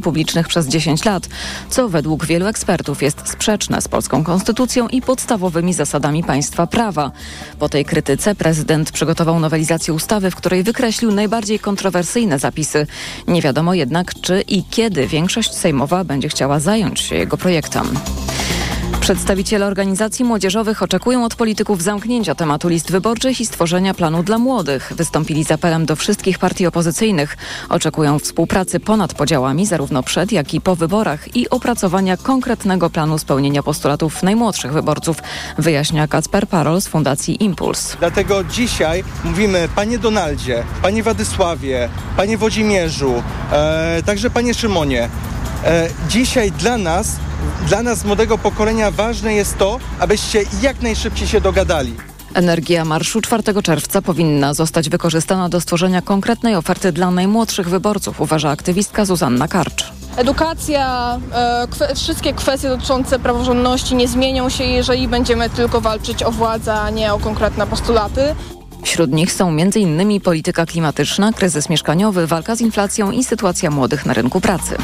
publicznych przez 10 lat, co według wielu ekspertów jest sprzeczne z polską konstytucją i podstawowymi zasadami państwa prawa. Po tej krytyce prezydent przygotował nowelizację ustawy, w której wykreślił najbardziej kontrowersyjne zapisy. Nie wiadomo jednak, czy i kiedy większość sejmowa będzie chciała zająć się jego projektem. Przedstawiciele organizacji młodzieżowych oczekują od polityków zamknięcia tematu list wyborczych i stworzenia planu dla młodych. Wystąpili z apelem do wszystkich partii opozycyjnych. Oczekują współpracy ponad podziałami, zarówno przed, jak i po wyborach i opracowania konkretnego planu spełnienia postulatów najmłodszych wyborców, wyjaśnia Kacper Parol z Fundacji Impuls. Dlatego dzisiaj mówimy, panie Donaldzie, panie Władysławie, panie Włodzimierzu, e, także panie Szymonie, dzisiaj dla nas dla nas, młodego pokolenia, ważne jest to, abyście jak najszybciej się dogadali. Energia marszu 4 czerwca powinna zostać wykorzystana do stworzenia konkretnej oferty dla najmłodszych wyborców, uważa aktywistka Zuzanna Karcz. Edukacja, e, kwe, wszystkie kwestie dotyczące praworządności nie zmienią się, jeżeli będziemy tylko walczyć o władzę, a nie o konkretne postulaty. Wśród nich są m.in. polityka klimatyczna, kryzys mieszkaniowy, walka z inflacją i sytuacja młodych na rynku pracy.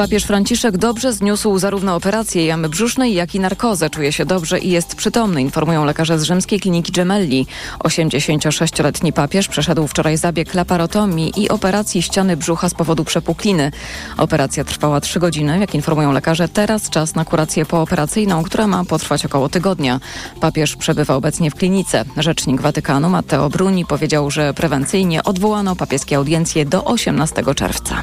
Papież Franciszek dobrze zniósł zarówno operację jamy brzusznej, jak i narkozę. Czuje się dobrze i jest przytomny, informują lekarze z rzymskiej kliniki Gemelli. 86-letni papież przeszedł wczoraj zabieg laparotomii i operacji ściany brzucha z powodu przepukliny. Operacja trwała 3 godziny. Jak informują lekarze, teraz czas na kurację pooperacyjną, która ma potrwać około tygodnia. Papież przebywa obecnie w klinice. Rzecznik Watykanu Matteo Bruni powiedział, że prewencyjnie odwołano papieskie audiencje do 18 czerwca.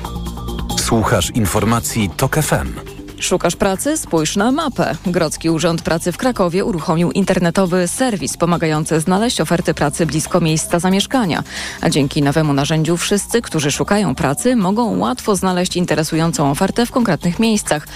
Słuchasz informacji TOK FM. Szukasz pracy? Spójrz na mapę. Grodzki Urząd Pracy w Krakowie uruchomił internetowy serwis pomagający znaleźć oferty pracy blisko miejsca zamieszkania. A dzięki nowemu narzędziu wszyscy, którzy szukają pracy, mogą łatwo znaleźć interesującą ofertę w konkretnych miejscach,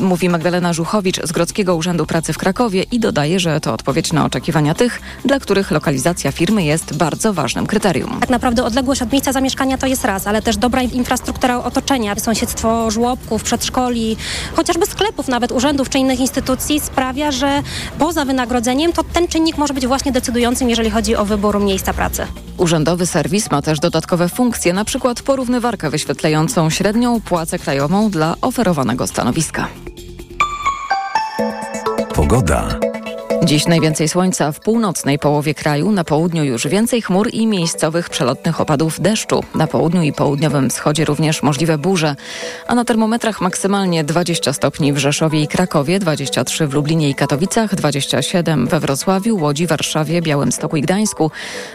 mówi Magdalena Żuchowicz z Grodzkiego Urzędu Pracy w Krakowie i dodaje, że to odpowiedź na oczekiwania tych, dla których lokalizacja firmy jest bardzo ważnym kryterium. Tak naprawdę odległość od miejsca zamieszkania to jest raz, ale też dobra infrastruktura otoczenia, sąsiedztwo żłobków, przedszkoli, chociażby sklepów, nawet urzędów czy innych instytucji sprawia, że poza wynagrodzeniem to ten czynnik może być właśnie decydującym, jeżeli chodzi o wybór miejsca pracy. Urzędowy serwis ma też dodatkowe funkcje, na przykład porównywarkę wyświetlającą średnią płacę krajową dla oferowanego stanowiska. Pogoda. Dziś najwięcej słońca w północnej połowie kraju, na południu już więcej chmur i miejscowych przelotnych opadów deszczu. Na południu i południowym wschodzie również możliwe burze, a na termometrach maksymalnie 20 stopni w Rzeszowie i Krakowie, 23 w Lublinie i Katowicach, 27 we Wrocławiu, Łodzi, Warszawie, Białymstoku i Gdańsku,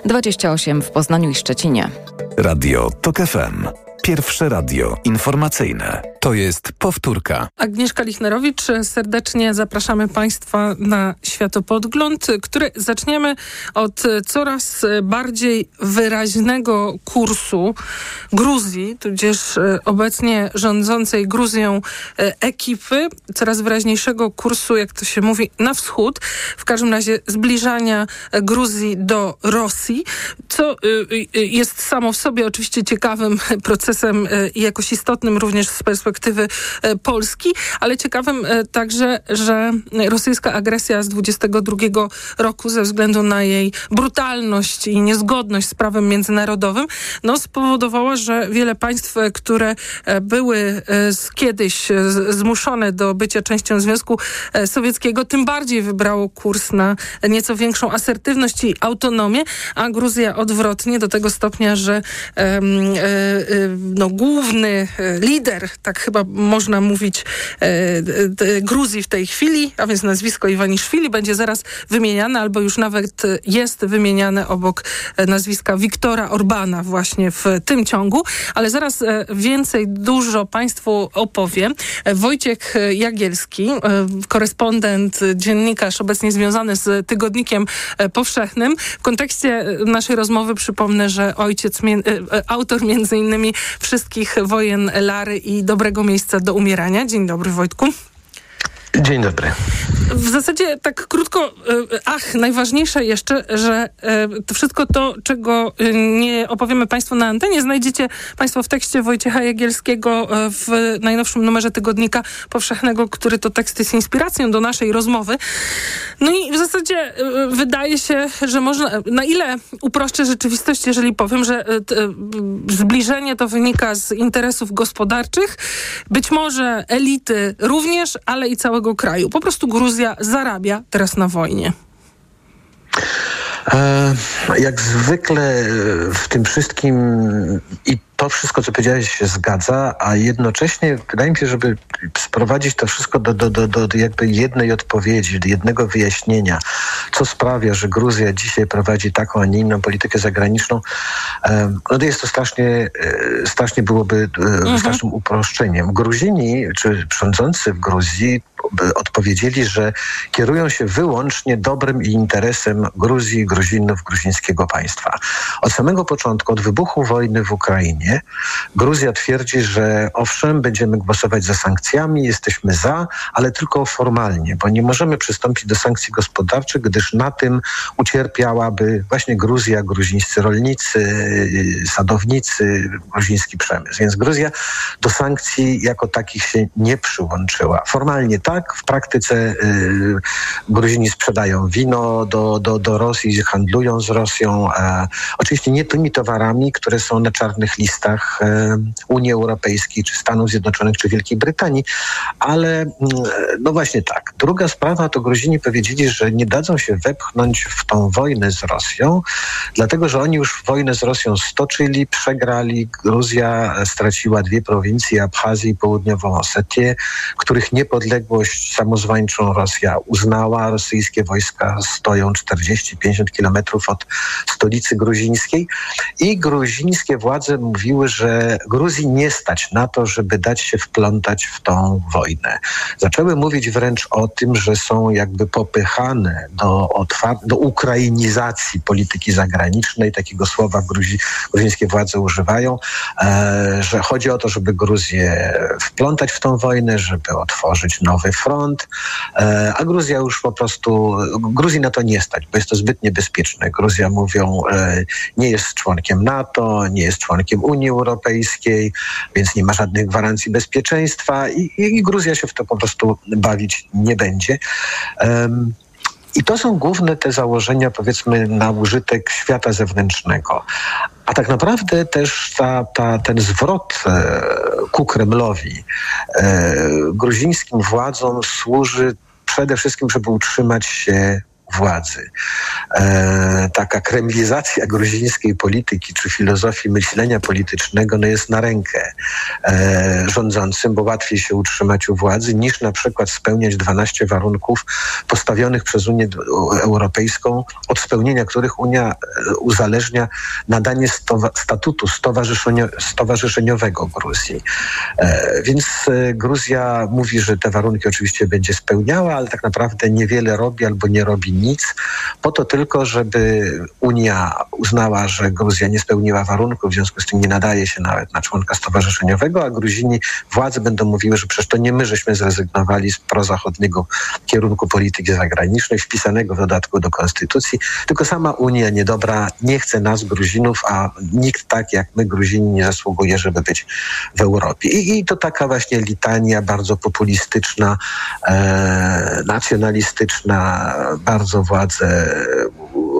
28 w Poznaniu i Szczecinie. Radio TOK FM. Pierwsze radio informacyjne. To jest powtórka. Agnieszka Lichnerowicz, serdecznie zapraszamy Państwa na światopodgląd, który zaczniemy od coraz bardziej wyraźnego kursu Gruzji, tudzież obecnie rządzącej Gruzją ekipy, coraz wyraźniejszego kursu, jak to się mówi, na wschód. W każdym razie zbliżania Gruzji do Rosji, co jest samo w sobie oczywiście ciekawym procesem i jakoś istotnym również z perspektywy e, Polski, ale ciekawym e, także, że rosyjska agresja z 22 roku ze względu na jej brutalność i niezgodność z prawem międzynarodowym, no spowodowała, że wiele państw, e, które były kiedyś zmuszone do bycia częścią Związku Sowieckiego, tym bardziej wybrało kurs na nieco większą asertywność i autonomię, a Gruzja odwrotnie do tego stopnia, że no, główny lider, tak chyba można mówić e, Gruzji w tej chwili, a więc nazwisko Iwaniszwili będzie zaraz wymieniane, albo już nawet jest wymieniane obok nazwiska Wiktora Orbana właśnie w tym ciągu, ale zaraz e, więcej dużo Państwu opowiem. Wojciech Jagielski, e, korespondent, dziennikarz obecnie związany z Tygodnikiem Powszechnym. W kontekście naszej rozmowy przypomnę, że ojciec, autor między innymi wszystkich wojen Lary i Dobrego miejsca do umierania. Dzień dobry Wojtku. Dzień dobry. w zasadzie tak krótko, ach, najważniejsze jeszcze, że to wszystko to, czego nie opowiemy Państwu na antenie, znajdziecie Państwo w tekście Wojciecha Jagielskiego w najnowszym numerze Tygodnika Powszechnego, który to tekst jest inspiracją do naszej rozmowy. No i w zasadzie wydaje się, że można, na ile uproszczę rzeczywistość, jeżeli powiem, że zbliżenie to wynika z interesów gospodarczych, być może elity również, ale i całego kraju. Po prostu Gruzja zarabia teraz na wojnie. E, jak zwykle w tym wszystkim i to wszystko, co powiedziałeś, się zgadza, a jednocześnie wydaje mi się, żeby sprowadzić to wszystko do, do, do, do jakby jednej odpowiedzi, do jednego wyjaśnienia, co sprawia, że Gruzja dzisiaj prowadzi taką, a nie inną politykę zagraniczną, no to jest to strasznie, e, strasznie byłoby e, mhm. strasznym uproszczeniem. Gruzini, czy rządzący w Gruzji odpowiedzieli, że kierują się wyłącznie dobrem i interesem Gruzji, Gruzinów, gruzińskiego państwa. Od samego początku, od wybuchu wojny w Ukrainie, Gruzja twierdzi, że owszem, będziemy głosować za sankcjami, jesteśmy za, ale tylko formalnie, bo nie możemy przystąpić do sankcji gospodarczych, gdyż na tym ucierpiałaby właśnie Gruzja, gruzińscy rolnicy, sadownicy, gruziński przemysł. Więc Gruzja do sankcji jako takich się nie przyłączyła. Formalnie tak, w praktyce y, Gruzini sprzedają wino do, do, do Rosji, handlują z Rosją. Oczywiście nie tymi towarami, które są na czarnych listach e, Unii Europejskiej, czy Stanów Zjednoczonych, czy Wielkiej Brytanii, ale mm, no właśnie tak. Druga sprawa to Gruzini powiedzieli, że nie dadzą się wepchnąć w tą wojnę z Rosją, dlatego że oni już wojnę z Rosją stoczyli, przegrali. Gruzja straciła dwie prowincje, Abchazję i Południową Osetię, których niepodległość samozwańczą Rosja uznała. Rosyjskie wojska stoją 40-50 kilometrów od stolicy gruzińskiej i gruzińskie władze mówiły, że Gruzji nie stać na to, żeby dać się wplątać w tą wojnę. Zaczęły mówić wręcz o tym, że są jakby popychane do, do ukrainizacji polityki zagranicznej, takiego słowa Gruzi, gruzińskie władze używają, e, że chodzi o to, żeby Gruzję wplątać w tą wojnę, żeby otworzyć nowy front, e, a Gruzja już po prostu, Gruzji na to nie stać, bo jest to zbyt niebezpieczne. Gruzja mówią, e, nie jest członkiem NATO, nie jest członkiem Unii Europejskiej, więc nie ma żadnych gwarancji bezpieczeństwa i, i Gruzja się w to po prostu bawić nie będzie. I to są główne te założenia, powiedzmy, na użytek świata zewnętrznego. A tak naprawdę też ta, ta, ten zwrot e, ku Kremlowi e, gruzińskim władzom służy przede wszystkim, żeby utrzymać się władzy. E, taka kremlizacja gruzińskiej polityki czy filozofii myślenia politycznego no jest na rękę e, rządzącym, bo łatwiej się utrzymać u władzy niż na przykład spełniać 12 warunków postawionych przez Unię Europejską, od spełnienia których Unia e, uzależnia nadanie statutu stowarzyszeniowego Gruzji. E, więc e, Gruzja mówi, że te warunki oczywiście będzie spełniała, ale tak naprawdę niewiele robi albo nie robi nic, po to tylko, żeby Unia uznała, że Gruzja nie spełniła warunków, w związku z tym nie nadaje się nawet na członka stowarzyszeniowego, a Gruzini, władze będą mówiły, że przecież to nie my żeśmy zrezygnowali z prozachodniego kierunku polityki zagranicznej, wpisanego w dodatku do konstytucji, tylko sama Unia niedobra nie chce nas, Gruzinów, a nikt tak jak my, Gruzini, nie zasługuje, żeby być w Europie. I, i to taka właśnie litania bardzo populistyczna, e, nacjonalistyczna, bardzo bardzo władze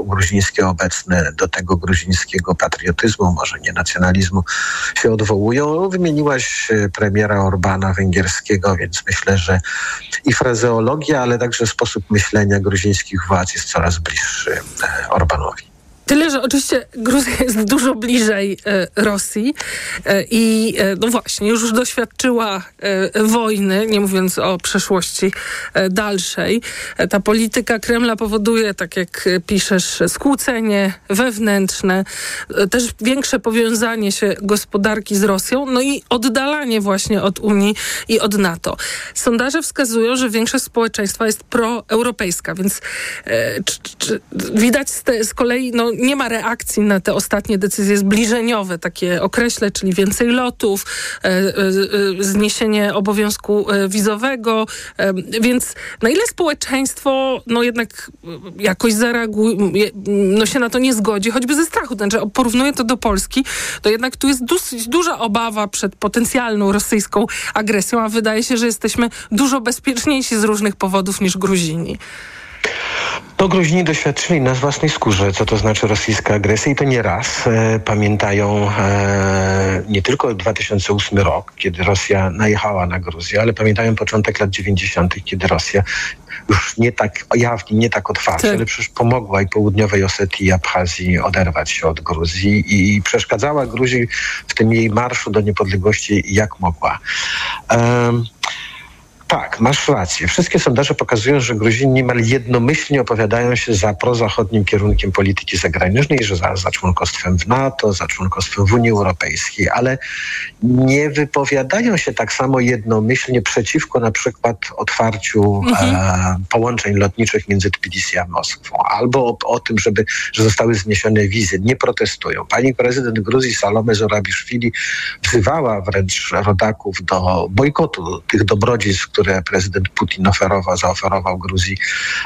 gruzińskie obecne do tego gruzińskiego patriotyzmu, może nie nacjonalizmu, się odwołują. Wymieniłaś e, premiera Orbana węgierskiego, więc myślę, że i frazeologia, ale także sposób myślenia gruzińskich władz jest coraz bliższy e, Orbanowi. Tyle, że oczywiście Gruzja jest dużo bliżej e, Rosji e, i e, no właśnie, już doświadczyła wojny, nie mówiąc o przeszłości dalszej. Ta polityka Kremla powoduje, tak jak piszesz, skłócenie wewnętrzne, też większe powiązanie się gospodarki z Rosją, no i oddalanie właśnie od Unii i od NATO. Sondaże wskazują, że większość społeczeństwa jest proeuropejska, więc widać z, te, z kolei no, nie ma reakcji na te ostatnie decyzje zbliżeniowe, takie określę, czyli więcej lotów, e, e, zniesienie obowiązku wizowego, więc na ile społeczeństwo no jednak jakoś zareaguje, no się na to nie zgodzi, choćby ze strachu, znaczy porównuję to do Polski, to jednak tu jest dosyć duża obawa przed potencjalną rosyjską agresją, a wydaje się, że jesteśmy dużo bezpieczniejsi z różnych powodów niż Gruzini. No, Gruzini doświadczyli na własnej skórze, co to znaczy rosyjska agresja i to nie raz. E, pamiętają e, nie tylko 2008 rok, kiedy Rosja najechała na Gruzję, ale pamiętają początek lat 90., kiedy Rosja już nie tak jawnie, nie tak otwarcie, tak. ale przecież pomogła i południowej Osetii i Abchazji oderwać się od Gruzji i przeszkadzała Gruzji w tym jej marszu do niepodległości jak mogła. Um, tak, masz rację. Wszystkie sondaże pokazują, że Gruzini niemal jednomyślnie opowiadają się za prozachodnim kierunkiem polityki zagranicznej, że za, za członkostwem w NATO, za członkostwem w Unii Europejskiej, ale nie wypowiadają się tak samo jednomyślnie przeciwko na przykład otwarciu mhm. e, połączeń lotniczych między Tbilisi a Moskwą, albo o, o, tym, żeby, że zostały zniesione wizy. Nie protestują. Pani prezydent Gruzji Salome Zorabiszwili wzywała wręcz rodaków do bojkotu tych dobrodziejstw, które prezydent Putin oferował, zaoferował Gruzji,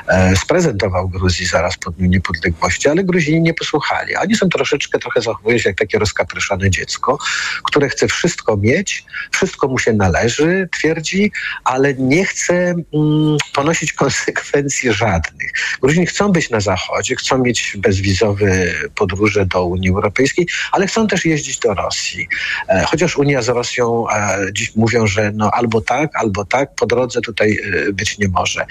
e, sprezentował Gruzji zaraz po Dniu Niepodległości, ale Gruzini nie posłuchali. Oni są troszeczkę, trochę zachowują się jak takie rozkapryszane dziecko, które chce wszystko mieć, wszystko mu się należy, twierdzi, ale nie chce mm, ponosić konsekwencji żadnych. Gruzini chcą być na Zachodzie, chcą mieć bezwizowe podróże do Unii Europejskiej, ale chcą też jeździć do Rosji. E, chociaż Unia z Rosją e, dziś mówią, że no albo tak, albo tak, po drodze tutaj y, być nie może.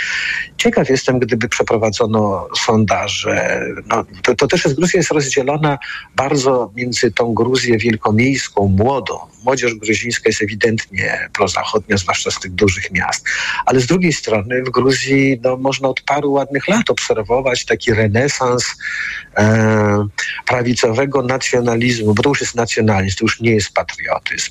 Ciekaw jestem, gdyby przeprowadzono sondaże. No, to, to też jest, Gruzja jest rozdzielona bardzo między tą Gruzję wielkomiejską, młodą. Młodzież gruzińska jest ewidentnie prozachodnia, zwłaszcza z tych dużych miast. Ale z drugiej strony w Gruzji no, można od paru ładnych lat obserwować taki renesans e, prawicowego nacjonalizmu, bo to już jest nacjonalizm, to już nie jest patriotyzm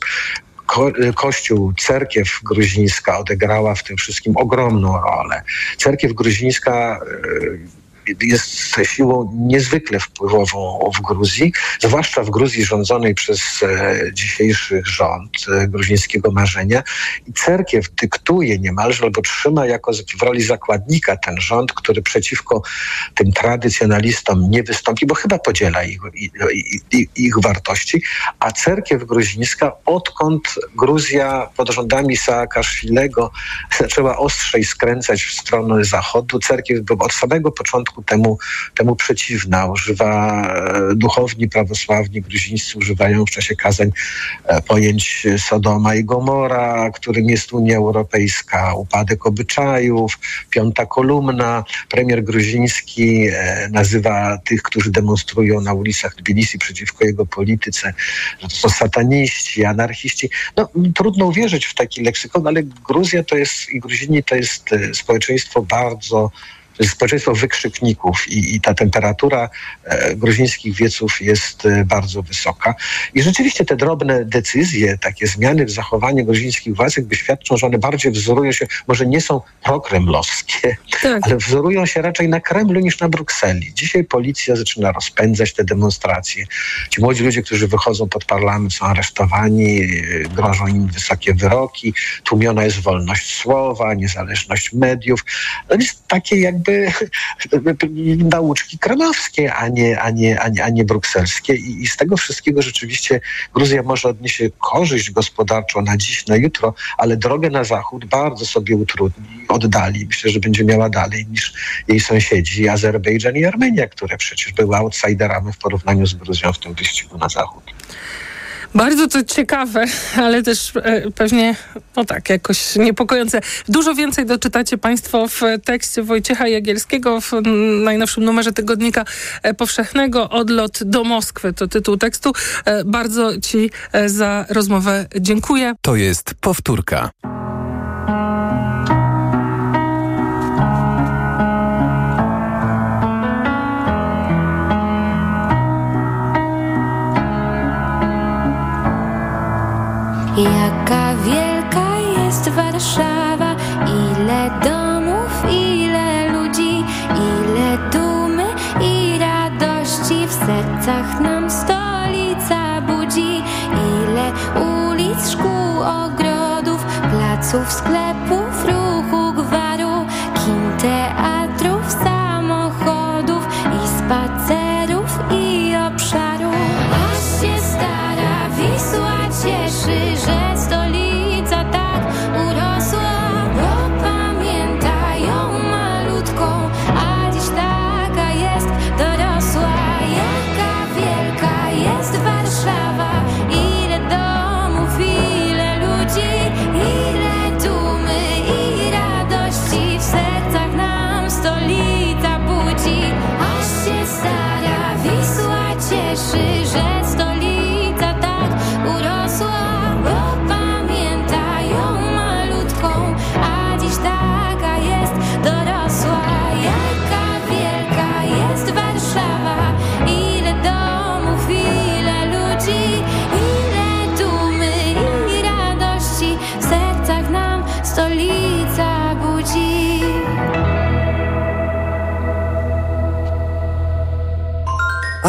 ko Kościół, cerkiew gruzińska odegrała w tym wszystkim ogromną rolę. Cerkiew gruzińska e, jest siłą niezwykle wpływową w Gruzji, zwłaszcza w Gruzji rządzonej przez e, dzisiejszy rząd e, gruzińskiego marzenia. I cerkiew dyktuje niemalże albo trzyma jako w roli zakładnika ten rząd, który przeciwko tym tradycjonalistom nie wystąpi, bo chyba podziela ich, ich, ich wartości, a cerkiew gruzińska, odkąd Gruzja pod rządami Saakaszwilego zaczęła ostrzej skręcać w stronę zachodu, cerkiew od samego początku temu, temu przeciwna. Używa e, duchowni prawosławni gruzińscy używają w czasie kazań e, pojęć Sodoma i Gomora, którym jest Unia Europejska, upadek obyczajów, piąta kolumna. Premier gruziński e, nazywa tych, którzy demonstrują na ulicach Tbilisi przeciwko jego polityce, że to są sataniści, anarchiści. No, trudno uwierzyć w taki leksykon, ale Gruzja to jest i Gruzini to jest społeczeństwo bardzo społeczeństwo wykrzykników i, i ta temperatura e, gruzińskich wieców jest e, bardzo wysoka. I rzeczywiście te drobne decyzje, takie zmiany w zachowaniu gruzińskich władz jakby świadczą, że one bardziej wzorują się, może nie są prokremlowskie, tak. ale wzorują się raczej na Kremlu niż na Brukseli. Dzisiaj policja zaczyna rozpędzać te demonstracje. Ci młodzi ludzie, którzy wychodzą pod parlament są aresztowani, e, grożą im wysokie wyroki, tłumiona jest wolność słowa, niezależność mediów. To jest takie jakby nauczki kremlowskie, a nie, a nie, a nie, a nie brukselskie. I, I, z tego wszystkiego rzeczywiście Gruzja może odnieść korzyść gospodarczą na dziś, na jutro, ale drogę na zachód bardzo sobie utrudni, oddali. Myślę, że będzie miała dalej niż jej sąsiedzi Azerbejdżan i Armenia, które przecież były outsiderami w porównaniu z Gruzją w tym wyścigu na zachód. Bardzo to ciekawe, ale też e, pewnie, no tak, jakoś niepokojące. Dużo więcej doczytacie Państwo w tekście Wojciecha Jagielskiego w najnowszym numerze Tygodnika e, Powszechnego. Odlot do Moskwy to tytuł tekstu. E, bardzo Ci za rozmowę dziękuję. To jest powtórka. Warszawa, ile domów, ile ludzi, ile dumy i radości w sercach nam stolica budzi. Ile ulic, szkół, ogrodów, placów, sklepów,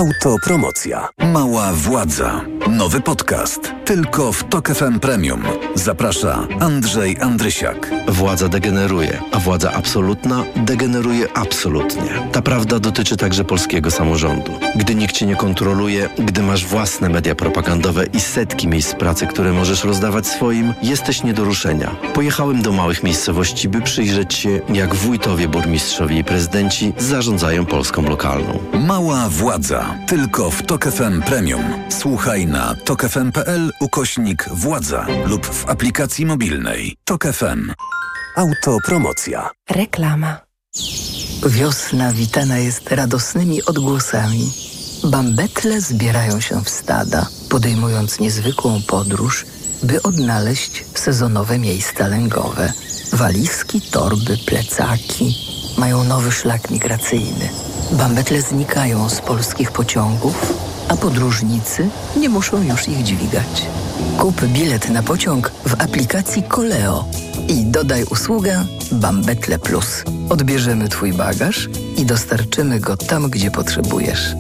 Autopromocja. Mała władza. Nowy podcast. Tylko w Tok FM Premium. Zaprasza Andrzej Andrysiak. Władza degeneruje, a władza absolutna degeneruje absolutnie. Ta prawda dotyczy także polskiego samorządu. Gdy nikt cię nie kontroluje, gdy masz własne media propagandowe i setki miejsc pracy, które możesz rozdawać swoim, jesteś nie do ruszenia. Pojechałem do małych miejscowości, by przyjrzeć się, jak wójtowie, burmistrzowie i prezydenci zarządzają Polską lokalną. Mała władza. Tylko w Tok FM Premium. Słuchaj na tokefm.pl ukośnik władza lub w aplikacji mobilnej. Tok FM. Autopromocja. Reklama. Wiosna witana jest radosnymi odgłosami. Bambetle zbierają się w stada, podejmując niezwykłą podróż, by odnaleźć sezonowe miejsca lęgowe. Walizki, torby, plecaki mają nowy szlak migracyjny. Bambetle znikają z polskich pociągów, a podróżnicy nie muszą już ich dźwigać. Kup bilet na pociąg w aplikacji Koleo i dodaj usługę Bambetle Plus. Odbierzemy Twój bagaż i dostarczymy go tam, gdzie potrzebujesz.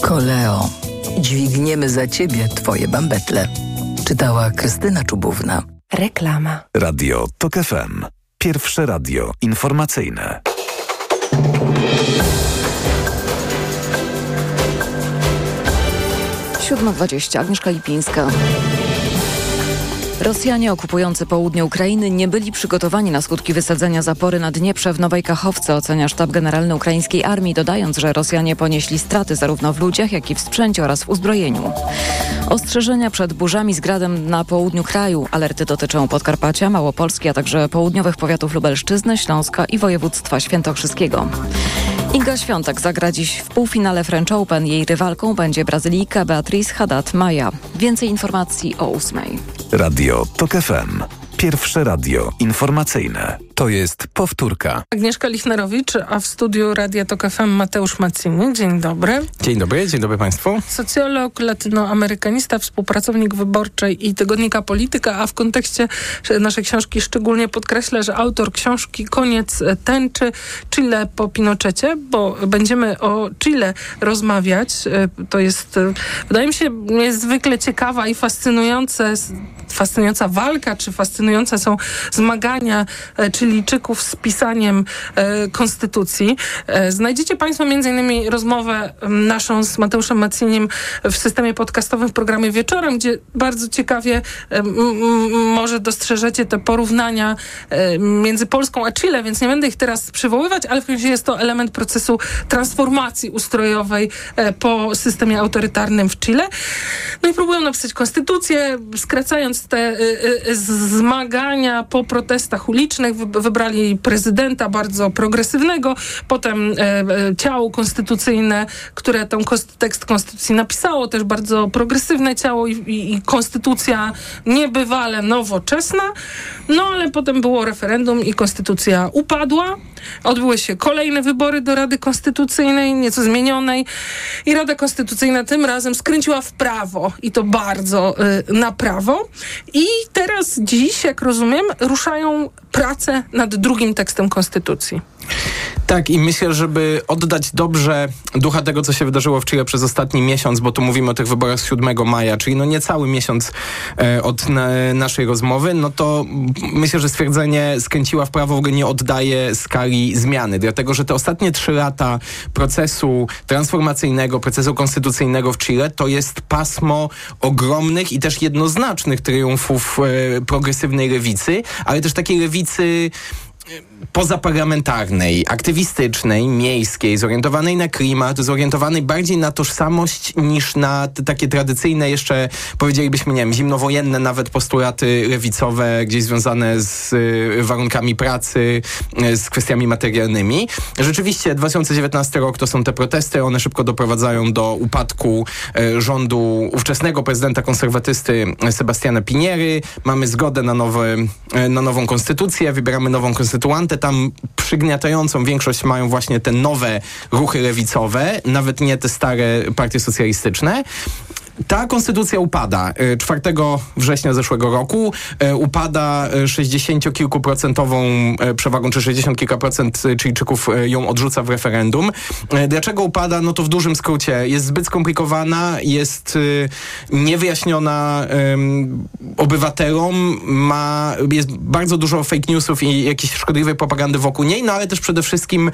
Koleo. Dźwigniemy za Ciebie Twoje bambetle. Czytała Krystyna Czubówna. Reklama. Radio Tok FM. Pierwsze radio informacyjne. Siódma dwadzieścia. Agnieszka Lipińska. Rosjanie okupujący południe Ukrainy nie byli przygotowani na skutki wysadzenia zapory na Dnieprze w Nowej Kachowce, ocenia sztab generalny ukraińskiej armii, dodając, że Rosjanie ponieśli straty zarówno w ludziach, jak i w sprzęcie oraz w uzbrojeniu. Ostrzeżenia przed burzami z gradem na południu kraju. Alerty dotyczą Podkarpacia, Małopolski, a także południowych powiatów Lubelszczyzny, Śląska i województwa świętokrzyskiego. Iga Świątek zagra dziś w półfinale French Open. Jej rywalką będzie Brazylijka Beatriz Haddad Maja. Więcej informacji o ósmej. Radio Tok FM. Pierwsze radio informacyjne. To jest powtórka. Agnieszka Lichnerowicz, a w studiu Radia Tok FM Mateusz Macini. Dzień dobry. Dzień dobry, dzień dobry Państwu. Socjolog, latynoamerykanista, współpracownik wyborczej i tygodnika Polityka, a w kontekście naszej książki szczególnie podkreślę, że autor książki Koniec tęczy Chile po Pinochecie, bo będziemy o Chile rozmawiać. To jest, wydaje mi się, niezwykle ciekawa i fascynujące, fascynująca walka, czy fascynujące są zmagania Chilijczyków z pisaniem e, konstytucji. E, znajdziecie Państwo innymi rozmowę naszą z Mateuszem Maciniem w systemie podcastowym w programie Wieczorem, gdzie bardzo ciekawie e, może dostrzeżecie te porównania e, między Polską a Chile, więc nie będę ich teraz przywoływać, ale w razie jest to element procesu transformacji ustrojowej e, po systemie autorytarnym w Chile. No i próbują napisać konstytucję, skracając te zmagania po protestach ulicznych, wybrali prezydenta bardzo progresywnego, potem e, e, ciało konstytucyjne, które ten tekst konstytucji napisało, też bardzo progresywne ciało i, i, i konstytucja niebywale nowoczesna. No ale potem było referendum i konstytucja upadła. Odbyły się kolejne wybory do Rady Konstytucyjnej, nieco zmienionej i Rada Konstytucyjna tym razem skręciła w prawo i to bardzo y, na prawo. I teraz dziś, jak rozumiem, ruszają prace nad drugim tekstem Konstytucji. Tak, i myślę, żeby oddać dobrze ducha tego, co się wydarzyło w Chile przez ostatni miesiąc, bo tu mówimy o tych wyborach z 7 maja, czyli no niecały miesiąc e, od na, naszej rozmowy, no to myślę, że stwierdzenie skręciła w prawo w ogóle nie oddaje skali zmiany, dlatego że te ostatnie trzy lata procesu transformacyjnego, procesu konstytucyjnego w Chile to jest pasmo ogromnych i też jednoznacznych triumfów e, progresywnej lewicy, ale też takiej lewicy pozaparlamentarnej, aktywistycznej, miejskiej, zorientowanej na klimat, zorientowanej bardziej na tożsamość niż na takie tradycyjne jeszcze, powiedzielibyśmy, nie wiem, zimnowojenne nawet postulaty lewicowe, gdzieś związane z y, warunkami pracy, y, z kwestiami materialnymi. Rzeczywiście 2019 rok to są te protesty, one szybko doprowadzają do upadku y, rządu ówczesnego prezydenta konserwatysty Sebastiana Piniery. Mamy zgodę na, nowe, na nową konstytucję, wybieramy nową konstytuantę, tam przygniatającą większość mają właśnie te nowe ruchy lewicowe, nawet nie te stare partie socjalistyczne. Ta konstytucja upada 4 e, września zeszłego roku. E, upada 60-kilkuprocentową e, przewagą, czy 60 kilka procent Chilijczyków ją odrzuca w referendum. Dlaczego upada? No to w dużym skrócie jest zbyt skomplikowana, jest niewyjaśniona obywatelom, ma, jest bardzo dużo fake newsów i jakiejś szkodliwej propagandy wokół niej, no ale też przede wszystkim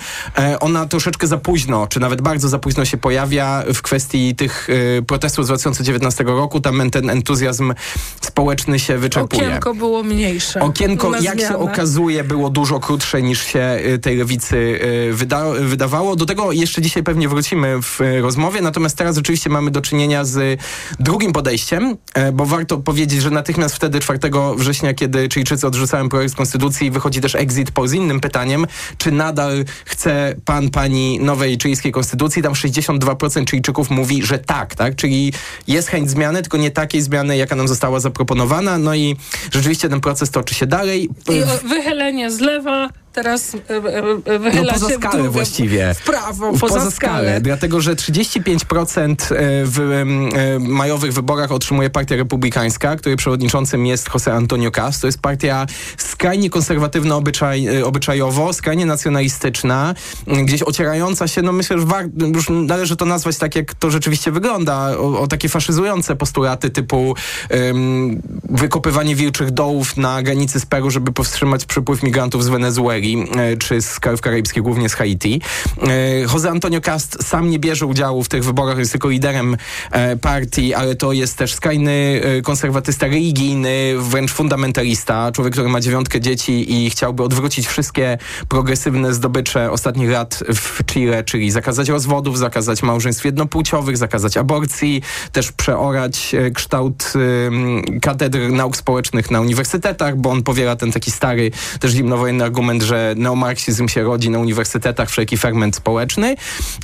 ona troszeczkę za późno, czy nawet bardzo za późno się pojawia w kwestii tych protestów z 2000 2019 roku tam ten entuzjazm społeczny się wyczerpuje. Okienko było mniejsze. Okienko, jak się okazuje, było dużo krótsze niż się y, tej lewicy y, wyda wydawało. Do tego jeszcze dzisiaj pewnie wrócimy w y, rozmowie, natomiast teraz rzeczywiście mamy do czynienia z drugim podejściem, bo warto powiedzieć, że natychmiast wtedy 4 września, kiedy Chilijczycy odrzucałem projekt konstytucji, wychodzi też exit poll z innym pytaniem, czy nadal chce pan, pani nowej chilijskiej konstytucji. Tam 62% Chilijczyków mówi, że tak, tak? Czyli jest chęć zmiany, tylko nie takiej zmiany, jaka nam została zaproponowana. No i rzeczywiście ten proces toczy się dalej. I wychylenie z lewa teraz e, e, e, wychyla no poza się skalę w właściwie. W prawo, poza, poza skalę. skalę. Dlatego, że 35% w majowych wyborach otrzymuje Partia Republikańska, której przewodniczącym jest José Antonio Cast. To jest partia skrajnie konserwatywna obyczaj, obyczajowo, skrajnie nacjonalistyczna, gdzieś ocierająca się, no myślę, że już należy to nazwać tak, jak to rzeczywiście wygląda, o, o takie faszyzujące postulaty typu um, wykopywanie wilczych dołów na granicy z Peru, żeby powstrzymać przypływ migrantów z Wenezueli E, czy z krajów karaibskich, głównie z Haiti. E, Jose Antonio Cast sam nie bierze udziału w tych wyborach, jest tylko liderem e, partii, ale to jest też skrajny konserwatysta religijny, wręcz fundamentalista, człowiek, który ma dziewiątkę dzieci i chciałby odwrócić wszystkie progresywne zdobycze ostatnich lat w Chile, czyli zakazać rozwodów, zakazać małżeństw jednopłciowych, zakazać aborcji, też przeorać kształt katedr nauk społecznych na uniwersytetach, bo on powiela ten taki stary, też zimnowojenny argument, że że neomarksizm się rodzi na uniwersytetach, wszelki ferment społeczny.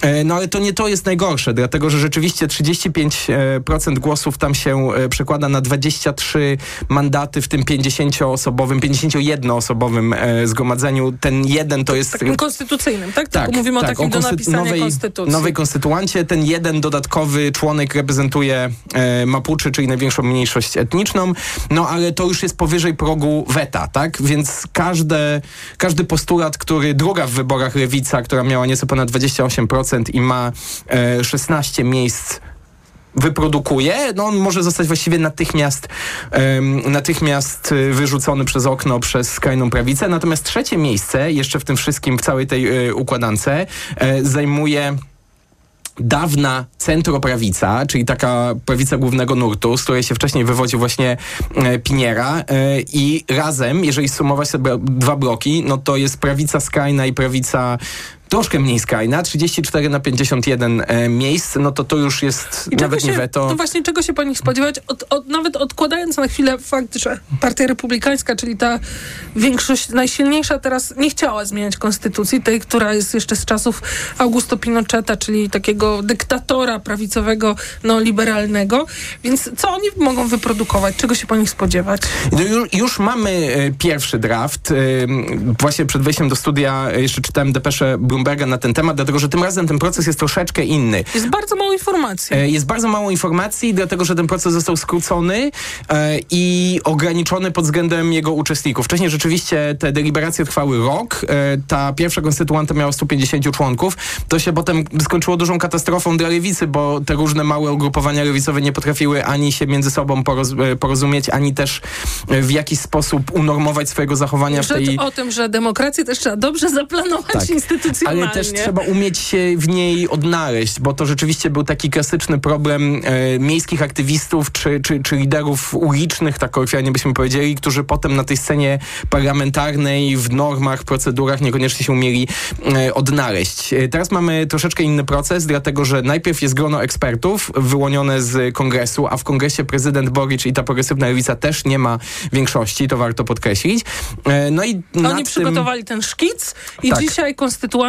E, no ale to nie to jest najgorsze, dlatego że rzeczywiście 35% głosów tam się e, przekłada na 23 mandaty w tym 50-osobowym, 51-osobowym e, zgromadzeniu. Ten jeden to jest... Takim konstytucyjnym, tak? tak Tylko mówimy tak, o takim o do napisania nowej, konstytucji. Nowej konstytuancie. Ten jeden dodatkowy członek reprezentuje e, Mapuczy, czyli największą mniejszość etniczną. No ale to już jest powyżej progu weta, tak? Więc każde, każdy każdy postulat, który druga w wyborach lewica, która miała nieco ponad 28% i ma e, 16 miejsc wyprodukuje, no on może zostać właściwie natychmiast, um, natychmiast e, wyrzucony przez okno przez skrajną prawicę. Natomiast trzecie miejsce, jeszcze w tym wszystkim, w całej tej y, układance, y, zajmuje dawna centroprawica, czyli taka prawica głównego nurtu, z której się wcześniej wywodził właśnie e, Piniera e, i razem, jeżeli sumować te dwa bloki, no to jest prawica skrajna i prawica troszkę mniej skrajna, 34 na 51 e, miejsc, no to to już jest I nawet się, nie weto. To właśnie czego się po nich spodziewać, od, od, nawet odkładając na chwilę fakt, że Partia Republikańska, czyli ta większość najsilniejsza teraz nie chciała zmieniać konstytucji, tej, która jest jeszcze z czasów Augusto Pinocheta, czyli takiego dyktatora prawicowego, neoliberalnego, więc co oni mogą wyprodukować, czego się po nich spodziewać? No już, już mamy e, pierwszy draft. E, właśnie przed wejściem do studia jeszcze czytałem depeszę Bloomberg Bloomberga na ten temat, dlatego że tym razem ten proces jest troszeczkę inny. Jest bardzo mało informacji. E, Jest bardzo mało informacji, dlatego że ten proces został skrócony e, i ograniczony pod względem jego uczestników. Wcześniej rzeczywiście te deliberacje trwały rok. E, ta pierwsza konstytuanta miała 150 członków. To się potem skończyło dużą katastrofą dla lewicy, bo te różne małe ugrupowania lewicowe nie potrafiły ani się między sobą poroz, porozumieć, ani też w jakiś sposób unormować swojego zachowania w Rzecz tej... o tym, że demokrację też trzeba dobrze zaplanować Tak. Ale też trzeba umieć się w niej odnaleźć, bo to rzeczywiście był taki klasyczny problem e, miejskich aktywistów czy, czy, czy liderów ulicznych, tak kolokwialnie byśmy powiedzieli, którzy potem na tej scenie parlamentarnej, w normach, procedurach niekoniecznie się umieli e, odnaleźć. E, teraz mamy troszeczkę inny proces, dlatego że najpierw jest grono ekspertów wyłonione z kongresu, a w kongresie prezydent Boric i ta progresywna lewica też nie ma większości, to warto podkreślić. E, no i Oni nad tym- przygotowali ten szkic i Tak. dzisiaj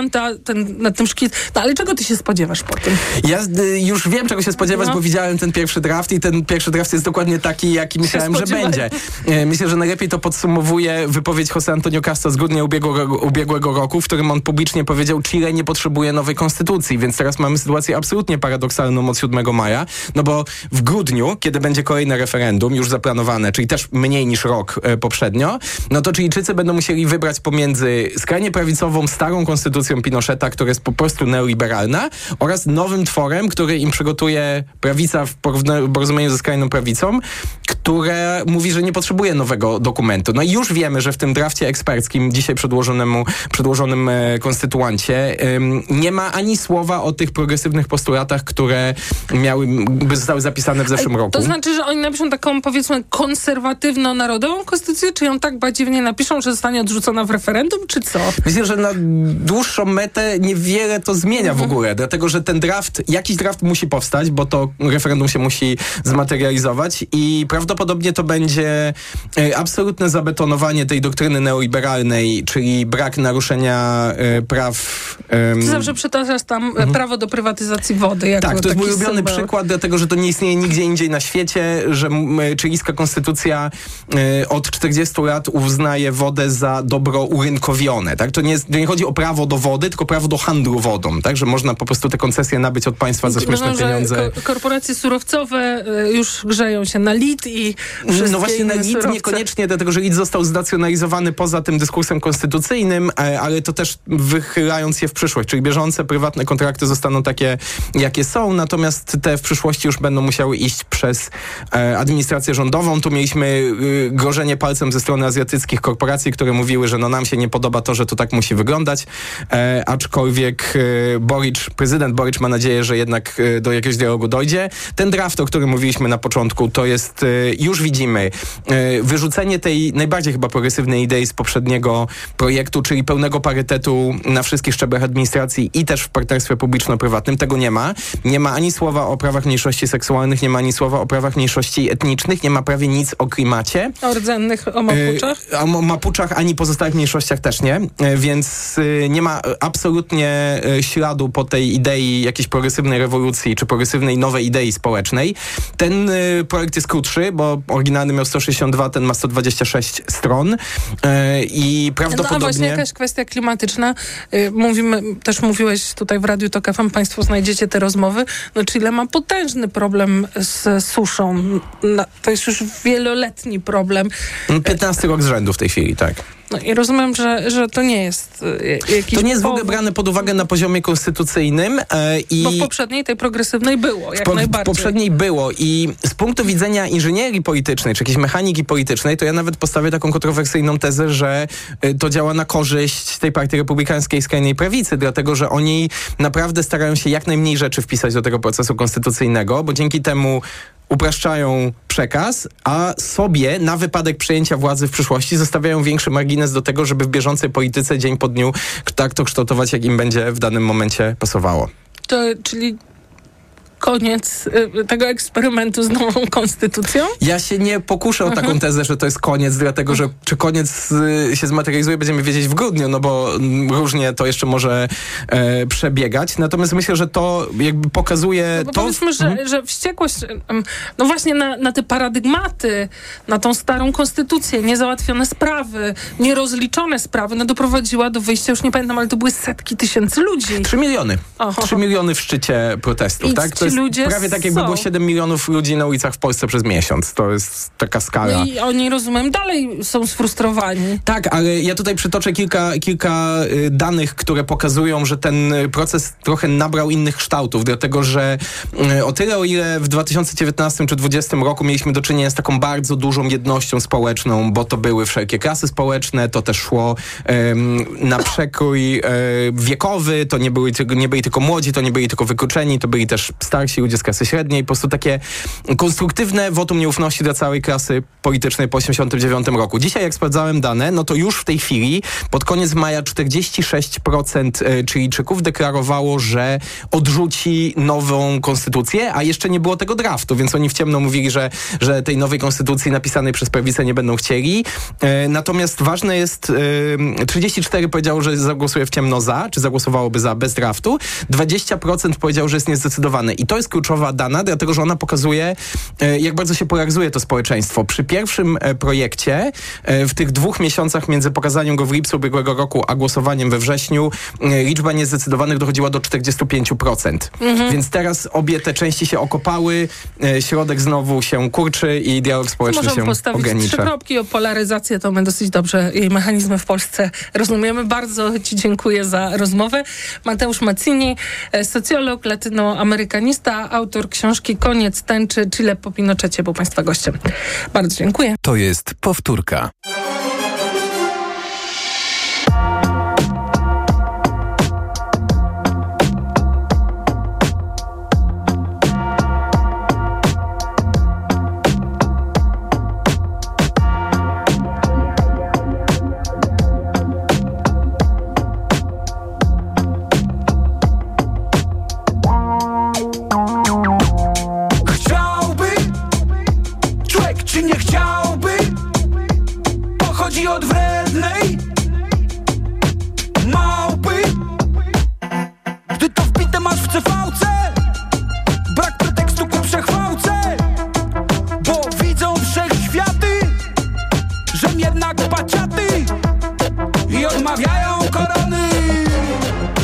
ten, na tym szkic... No ale czego ty się spodziewasz po tym? Ja y, już wiem, czego się spodziewać, No. bo widziałem ten pierwszy draft i ten pierwszy draft jest dokładnie taki, jaki myślałem, że będzie. E, Myślę, że najlepiej to podsumowuje wypowiedź Jose Antonio Castro z grudnia ubiegłego, ubiegłego roku, w którym on publicznie powiedział, Chile nie potrzebuje nowej konstytucji, więc teraz mamy sytuację absolutnie paradoksalną od 7 maja, no bo w grudniu, kiedy będzie kolejne referendum, już zaplanowane, czyli też mniej niż rok e, poprzednio, no to Chilijczycy będą musieli wybrać pomiędzy skrajnie prawicową, starą konstytucją Pinocheta, która jest po prostu neoliberalna, oraz nowym tworem, który im przygotuje prawica w porozumieniu ze skrajną prawicą, które mówi, że nie potrzebuje nowego dokumentu. No i już wiemy, że w tym drafcie eksperckim, dzisiaj przedłożonemu, przedłożonym e, konstytuancie, nie ma ani słowa o tych progresywnych postulatach, które miały, by zostały zapisane w zeszłym roku. To znaczy, że oni napiszą taką, powiedzmy, konserwatywno-narodową konstytucję, czy ją tak badziewnie napiszą, że zostanie odrzucona w referendum, czy co? Myślę, że na dłuższą metę niewiele to zmienia w ogóle, dlatego że ten draft, jakiś draft musi powstać, bo to referendum się musi zmaterializować i prawdopodobnie to będzie e, absolutne zabetonowanie tej doktryny neoliberalnej, czyli brak naruszenia e, praw. Ty zawsze przytaczasz tam e, prawo do prywatyzacji wody. Jako Mhm. tak, to jest mój ulubiony symbol. przykład, dlatego że to nie istnieje nigdzie indziej na świecie, że m, chilijska konstytucja e, od 40 lat uznaje wodę za dobro urynkowione. Tak? To, nie jest, nie chodzi o prawo do wody, tylko prawo do handlu wodą. Tak? Że można po prostu te koncesje nabyć od państwa za śmieszne że pieniądze. ko- korporacje surowcowe e, już grzeją się na lit i No właśnie na surowce. niekoniecznie, dlatego że LID został znacjonalizowany poza tym dyskursem konstytucyjnym, e, ale to też wychylając je w przyszłość, czyli bieżące prywatne kontrakty zostaną takie, jakie są, natomiast te w przyszłości już będą musiały iść przez e, administrację rządową. Tu mieliśmy y, grożenie palcem ze strony azjatyckich korporacji, które mówiły, że no nam się nie podoba to, że to tak musi wyglądać, e, aczkolwiek e, Boric, prezydent Boric ma nadzieję, że jednak e, do jakiegoś dialogu dojdzie. Ten draft, o którym mówiliśmy na początku, to jest, e, już widzimy, e, wyrzucenie tej najbardziej chyba progresywnej idei z poprzedniego projektu, czyli pełnego parytetu na wszystkich szczeblach administracji i też w partnerstwie publiczno-prywatnym. Tego nie ma. Nie ma ani słowa o prawach mniejszości seksualnych, nie ma ani słowa o prawach mniejszości etnicznych, nie ma prawie nic o klimacie. O rdzennych, o mapuczach. A o Mapuczach ani pozostałych mniejszościach też nie, E, więc e, nie ma absolutnie śladu po tej idei jakiejś progresywnej rewolucji czy progresywnej nowej idei społecznej. Ten projekt jest krótszy, bo oryginalny miał 162, ten ma 126 stron i No a właśnie prawdopodobnie... jakaś kwestia klimatyczna. Mówimy, też mówiłeś tutaj w Radiu Tok FM, państwo znajdziecie te rozmowy. No Chile ma potężny problem z suszą. Na- To jest już wieloletni problem. No, 15 rok z rzędu w tej chwili, tak. No i rozumiem, że, że to nie jest y, jakiś To nie jest w ogóle brane pod uwagę na poziomie konstytucyjnym e, i... Bo w poprzedniej, tej progresywnej było, jak po, w najbardziej. poprzedniej było i z punktu widzenia inżynierii politycznej, czy jakiejś mechaniki politycznej, to ja nawet postawię taką kontrowersyjną tezę, że y, to działa na korzyść tej partii republikańskiej skrajnej prawicy, dlatego że oni naprawdę starają się jak najmniej rzeczy wpisać do tego procesu konstytucyjnego, bo dzięki temu upraszczają przekaz, a sobie na wypadek przejęcia władzy w przyszłości zostawiają większy margines do tego, żeby w bieżącej polityce dzień po dniu tak to kształtować, jak im będzie w danym momencie pasowało. To, czyli koniec y, tego eksperymentu z nową konstytucją? Ja się nie pokuszę o taką Mhm. tezę, że to jest koniec, dlatego że czy koniec y, się zmaterializuje, będziemy wiedzieć w grudniu, no bo mm, różnie to jeszcze może e, przebiegać. Natomiast myślę, że to jakby pokazuje Bo to... powiedzmy, że, Mhm. że wściekłość, no właśnie na, na te paradygmaty, na tą starą konstytucję, niezałatwione sprawy, nierozliczone sprawy, no doprowadziła do wyjścia, już nie pamiętam, ale to były setki tysięcy ludzi. 3 miliony. 3 miliony w szczycie protestów, I tak? To jest ludzie prawie tak, jakby są. było 7 milionów ludzi na ulicach w Polsce przez miesiąc. To jest taka skala. No i oni, rozumiem, dalej są sfrustrowani. Tak, ale ja tutaj przytoczę kilka, kilka y, danych, które pokazują, że ten y, proces trochę nabrał innych kształtów, dlatego że y, o tyle, o ile w 2019 czy 2020 roku mieliśmy do czynienia z taką bardzo dużą jednością społeczną, bo to były wszelkie klasy społeczne, to też szło ym, na przekrój y, wiekowy, to nie, były, tylko- nie byli tylko młodzi, to nie byli tylko wykluczeni, to byli też starsi ludzie z klasy średniej, po prostu takie konstruktywne wotum nieufności dla całej klasy politycznej po 1989 roku. Dzisiaj, jak sprawdzałem dane, no to już w tej chwili, pod koniec maja 46% e, Chilijczyków deklarowało, że odrzuci nową konstytucję, a jeszcze nie było tego draftu, więc oni w ciemno mówili, że, że tej nowej konstytucji napisanej przez prawicę nie będą chcieli. E, Natomiast ważne jest, e, 34 powiedziało, że zagłosuje w ciemno za, czy zagłosowałoby za bez draftu, 20% powiedział, że jest niezdecydowane. I to jest kluczowa dana, dlatego że ona pokazuje, e, jak bardzo się polaryzuje to społeczeństwo. Przy pierwszym e, projekcie, e, w tych dwóch miesiącach między pokazaniem go w lipcu ubiegłego roku, a głosowaniem we wrześniu, liczba niezdecydowanych dochodziła do 45%. Mhm. Więc teraz obie te części się okopały, środek znowu się kurczy i dialog społeczny Możemy się postawić trzy ogranicza. kropki o polaryzację, to my dosyć dobrze jej mechanizmy w Polsce rozumiemy. Bardzo Ci dziękuję za rozmowę. Mateusz Mazzini, e, socjolog, latynoamerykanista, autor książki Koniec tęczy Chile po Pinochecie był Państwa gościem. Bardzo dziękuję. To jest powtórka.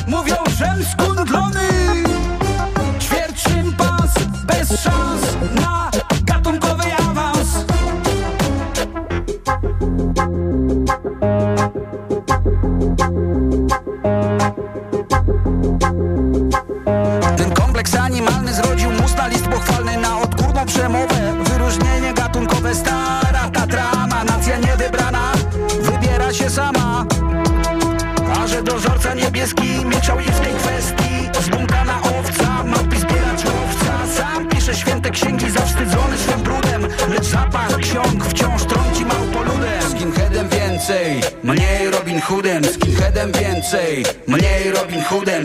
Mówią, żem skundlony więcej, mniej Robin Hoodem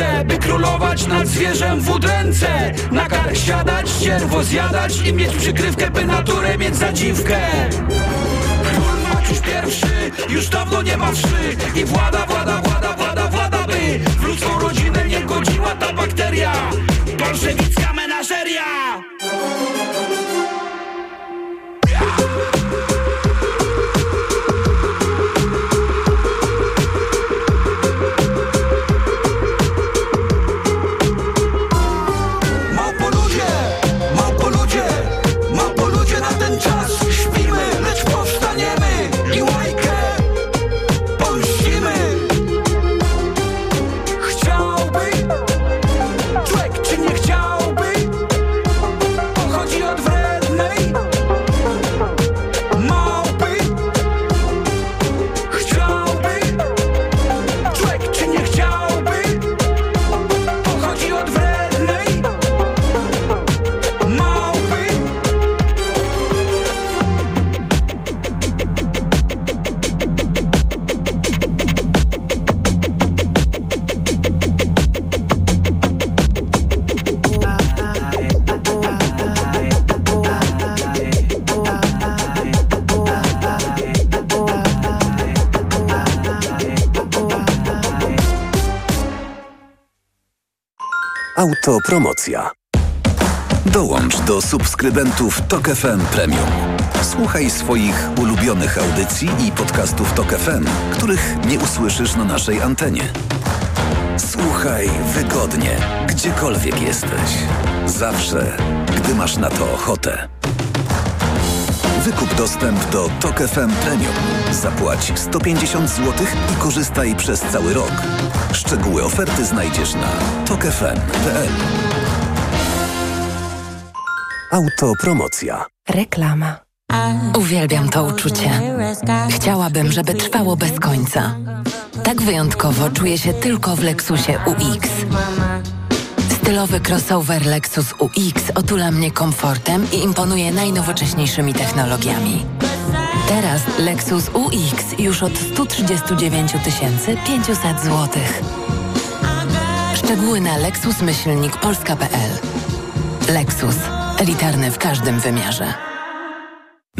ręce By królować nad zwierzem w udręce. Na kark siadać, ścierwo zjadać I mieć przykrywkę, by naturę mieć za dziwkę. Król Maciuś pierwszy już dawno nie ma wszy. I włada, włada, włada, włada, włada by. W ludzką rodzinę nie godziła ta bakteria. Bolszewicka Autopromocja. Dołącz do subskrybentów Tok FM Premium. Słuchaj swoich ulubionych audycji i podcastów Tok FM, których nie usłyszysz na naszej antenie. Słuchaj wygodnie, gdziekolwiek jesteś. Zawsze, gdy masz na to ochotę. Wykup dostęp do Tok FM Premium. Zapłać 150 zł i korzystaj przez cały rok. Szczegóły oferty znajdziesz na tokefm.pl. Autopromocja. Reklama. Uwielbiam to uczucie. Chciałabym, żeby trwało bez końca. Tak wyjątkowo czuję się tylko w Lexusie UX. Stylowy crossover Lexus UX otula mnie komfortem i imponuje najnowocześniejszymi technologiami. Teraz Lexus UX już od 139 500 zł. Szczegóły na lexusmyślnikpolska.pl Lexus. Elitarny w każdym wymiarze.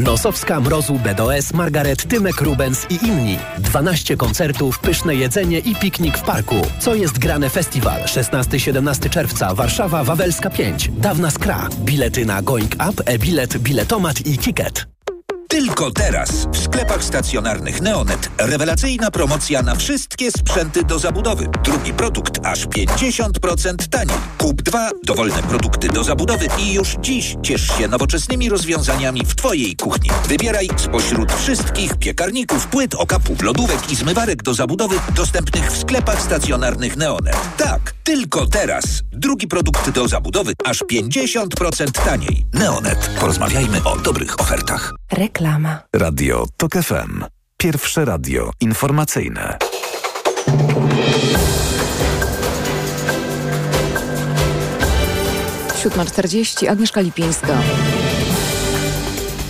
Nosowska, Mrozu, BDOS, Margaret, Tymek, Rubens i inni. 12 koncertów, pyszne jedzenie i piknik w parku. Co jest grane festiwal? 16-17 czerwca, Warszawa, Wawelska 5. Dawna Skra. Bilety na Going Up, e-bilet, biletomat i ticket. Tylko teraz w sklepach stacjonarnych Neonet rewelacyjna promocja na wszystkie sprzęty do zabudowy. Drugi produkt aż 50% taniej. Kup dwa dowolne produkty do zabudowy i już dziś ciesz się nowoczesnymi rozwiązaniami w Twojej kuchni. Wybieraj spośród wszystkich piekarników, płyt, okapów, lodówek i zmywarek do zabudowy dostępnych w sklepach stacjonarnych Neonet. Tak, tylko teraz. Drugi produkt do zabudowy aż 50% taniej. Neonet. Porozmawiajmy o dobrych ofertach. Reklama. Radio Tok FM. Pierwsze radio informacyjne. Siódma czterdzieści. Agnieszka Lipińska.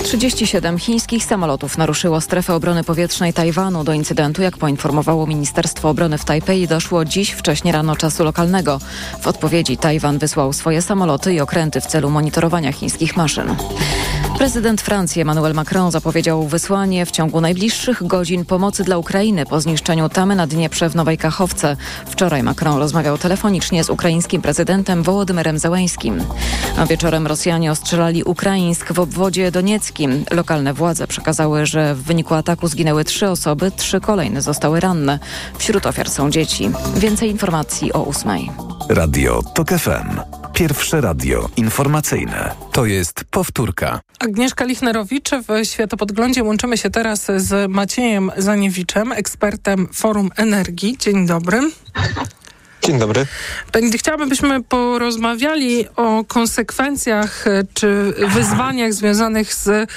37 chińskich samolotów naruszyło strefę obrony powietrznej Tajwanu. Do incydentu, jak poinformowało Ministerstwo Obrony w Tajpej, doszło dziś wcześnie rano czasu lokalnego. W odpowiedzi Tajwan wysłał swoje samoloty i okręty w celu monitorowania chińskich maszyn. Prezydent Francji Emmanuel Macron zapowiedział wysłanie w ciągu najbliższych godzin pomocy dla Ukrainy po zniszczeniu tamy na Dnieprze w Nowej Kachowce. Wczoraj Macron rozmawiał telefonicznie z ukraińskim prezydentem Wołodymyrem Zełęńskim. A wieczorem Rosjanie ostrzelali Ukraińsk w obwodzie donieckim. Lokalne władze przekazały, że w wyniku ataku zginęły trzy osoby, trzy kolejne zostały ranne. Wśród ofiar są dzieci. Więcej informacji o ósmej. Radio Tok FM. Pierwsze radio informacyjne. To jest powtórka. Agnieszka Lichnerowicz w Światopodglądzie. Łączymy się teraz z Maciejem Zaniewiczem, ekspertem Forum Energii. Dzień dobry. Dzień dobry. Chciałabym, byśmy porozmawiali o konsekwencjach e, czy wyzwaniach związanych z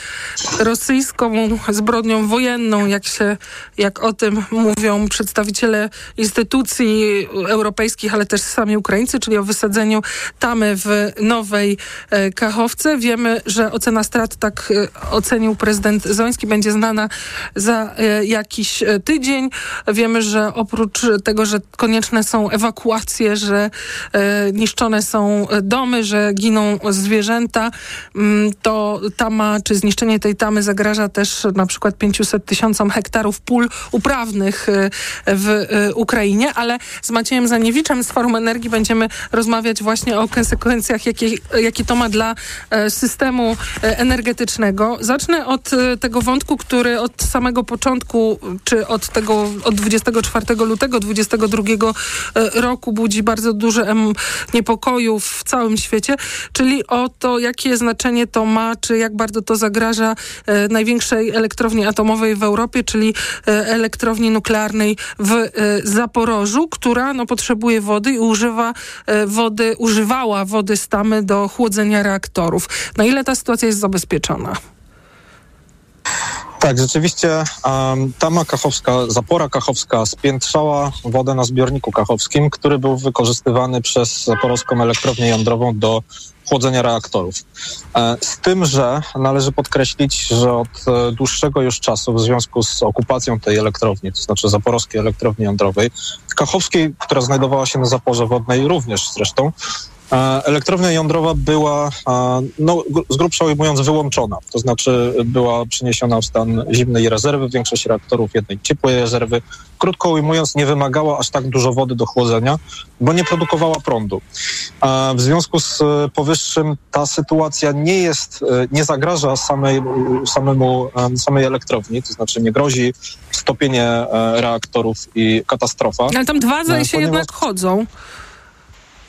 rosyjską zbrodnią wojenną, jak, się, jak o tym mówią przedstawiciele instytucji europejskich, ale też sami Ukraińcy, czyli o wysadzeniu tamy w Nowej e, Kachowce. Wiemy, że ocena strat, tak e, ocenił prezydent Zoński, będzie znana za jakiś tydzień. Wiemy, że oprócz tego, że konieczne są ewakuacje, że e, niszczone są domy, że giną zwierzęta, mm, to tama, czy zniszczenie tej tamy zagraża też na przykład 500 tysiącom hektarów pól uprawnych e, w e, Ukrainie, ale z Maciejem Zaniewiczem z Forum Energii będziemy rozmawiać właśnie o konsekwencjach, jakie, jakie to ma dla e, systemu e, energetycznego. Zacznę od e, tego wątku, który od samego początku, czy od tego, od 24 lutego 22 roku budzi bardzo duże niepokoju w całym świecie, czyli o to, jakie znaczenie to ma, czy jak bardzo to zagraża e, największej elektrowni atomowej w Europie, czyli e, elektrowni nuklearnej w e, Zaporożu, która no, potrzebuje wody i używa e, wody, używała wody z tamy do chłodzenia reaktorów. Na ile ta sytuacja jest zabezpieczona? Tak, rzeczywiście um, tama kachowska, zapora kachowska spiętrzała wodę na zbiorniku kachowskim, który był wykorzystywany przez zaporowską elektrownię jądrową do chłodzenia reaktorów. E, z tym, że należy podkreślić, że od e, dłuższego już czasu w związku z okupacją tej elektrowni, to znaczy zaporowskiej elektrowni jądrowej, kachowskiej, która znajdowała się na zaporze wodnej również zresztą, elektrownia jądrowa była, e, no, z grubsza ujmując, wyłączona. To znaczy była przeniesiona w stan zimnej rezerwy, większość reaktorów jednej ciepłej rezerwy. Krótko ujmując, nie wymagała aż tak dużo wody do chłodzenia, bo nie produkowała prądu. W związku z powyższym ta sytuacja nie jest, e, nie zagraża samej, samemu, samej elektrowni, to znaczy nie grozi stopienie reaktorów i katastrofa. Ale tam dwa zdaje się ponieważ... jednak chodzą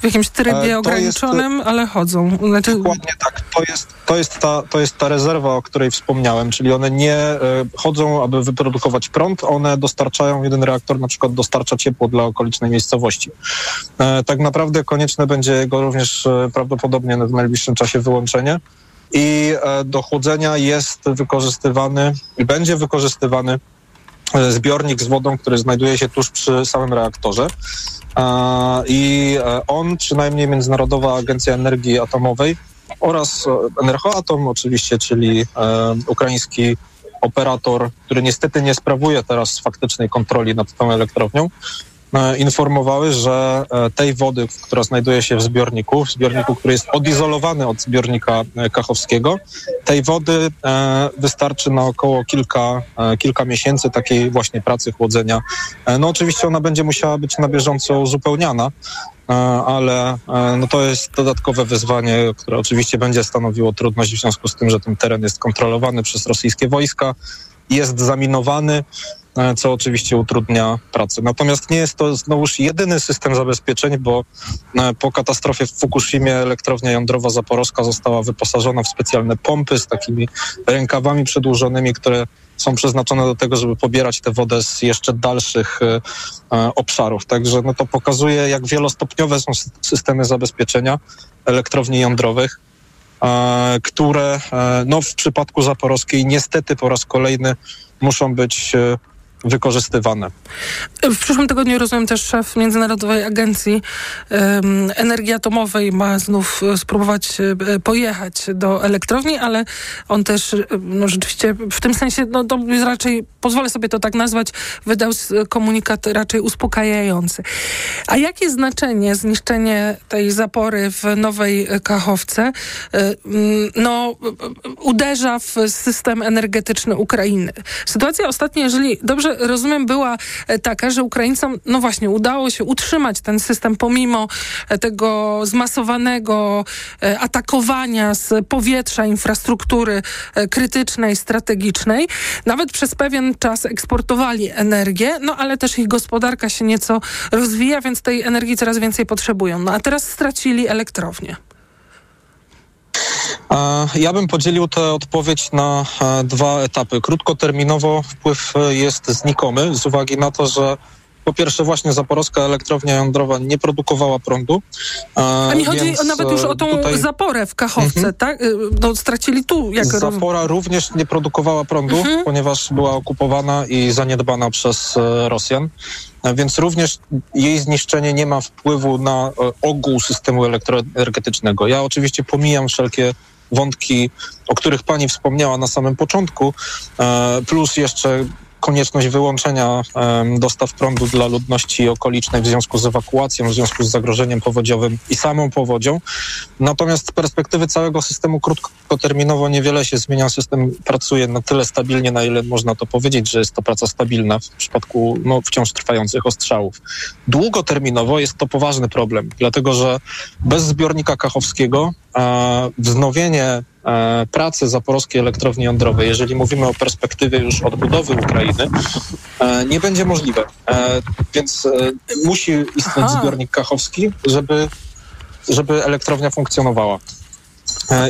w jakimś trybie ograniczonym, jest, ale chodzą. Znaczy... Dokładnie tak. To jest, to, jest ta, to jest ta rezerwa, o której wspomniałem, czyli one nie e, chodzą, aby wyprodukować prąd, one dostarczają, jeden reaktor na przykład dostarcza ciepło dla okolicznej miejscowości. E, tak naprawdę konieczne będzie jego również e, prawdopodobnie w najbliższym czasie wyłączenie i e, do chłodzenia jest wykorzystywany i będzie wykorzystywany e, zbiornik z wodą, który znajduje się tuż przy samym reaktorze. I e, on, przynajmniej Międzynarodowa Agencja Energii Atomowej oraz e, Energoatom oczywiście, czyli e, ukraiński operator, który niestety nie sprawuje teraz faktycznej kontroli nad tą elektrownią, informowały, że e, tej wody, która znajduje się w zbiorniku, w zbiorniku, który jest odizolowany od zbiornika e, kachowskiego, tej wody wystarczy na około kilka, kilka miesięcy takiej właśnie pracy chłodzenia. No oczywiście ona będzie musiała być na bieżąco uzupełniana, ale no to jest dodatkowe wyzwanie, które oczywiście będzie stanowiło trudność w związku z tym, że ten teren jest kontrolowany przez rosyjskie wojska, jest zaminowany. E, co oczywiście utrudnia pracę. Natomiast nie jest to znowuż jedyny system zabezpieczeń, bo e, po katastrofie w Fukushimie elektrownia jądrowa zaporowska została wyposażona w specjalne pompy z takimi rękawami przedłużonymi, które są przeznaczone do tego, żeby pobierać tę wodę z jeszcze dalszych e, obszarów. Także no to pokazuje, jak wielostopniowe są systemy zabezpieczenia elektrowni jądrowych, które no, w przypadku zaporowskiej niestety po raz kolejny muszą być wykorzystywane. W przyszłym tygodniu, rozumiem, też szef Międzynarodowej Agencji um, Energii Atomowej ma znów e, spróbować e, pojechać do elektrowni, ale on też e, no, rzeczywiście w tym sensie, no to raczej, pozwolę sobie to tak nazwać, wydał komunikat raczej uspokajający. A jakie znaczenie zniszczenie tej zapory w Nowej Kachowce no, uderza w system energetyczny Ukrainy? Sytuacja ostatnia, jeżeli dobrze rozumiem, była e, taka, że Ukraińcom, no właśnie, udało się utrzymać ten system pomimo e, tego zmasowanego e, atakowania z powietrza infrastruktury krytycznej, strategicznej. Nawet przez pewien czas eksportowali energię, no ale też ich gospodarka się nieco rozwija, więc tej energii coraz więcej potrzebują. No a teraz stracili elektrownię. Ja bym podzielił tę odpowiedź na e, dwa etapy. Krótkoterminowo wpływ e, jest znikomy z uwagi na to, że po pierwsze właśnie zaporowska elektrownia jądrowa nie produkowała prądu. A mi chodzi o, nawet już o tą tutaj... zaporę w Kachowce, mhm. tak? No, stracili tu, jak Zapora również nie produkowała prądu, mhm. ponieważ była okupowana i zaniedbana przez Rosjan więc również jej zniszczenie nie ma wpływu na ogół systemu elektroenergetycznego. Ja oczywiście pomijam wszelkie wątki, o których pani wspomniała na samym początku, e, plus jeszcze konieczność wyłączenia dostaw prądu dla ludności okolicznej w związku z ewakuacją, w związku z zagrożeniem powodziowym i samą powodzią. Natomiast z perspektywy całego systemu krótkoterminowo niewiele się zmienia. System pracuje na tyle stabilnie, na ile można to powiedzieć, że jest to praca stabilna w przypadku no, wciąż trwających ostrzałów. Długoterminowo jest to poważny problem, dlatego że bez zbiornika kachowskiego wznowienie pracy zaporowskiej elektrowni jądrowej, jeżeli mówimy o perspektywie już odbudowy Ukrainy, e, nie będzie możliwe. E, więc musi istnieć Aha. zbiornik kachowski, żeby, żeby elektrownia funkcjonowała.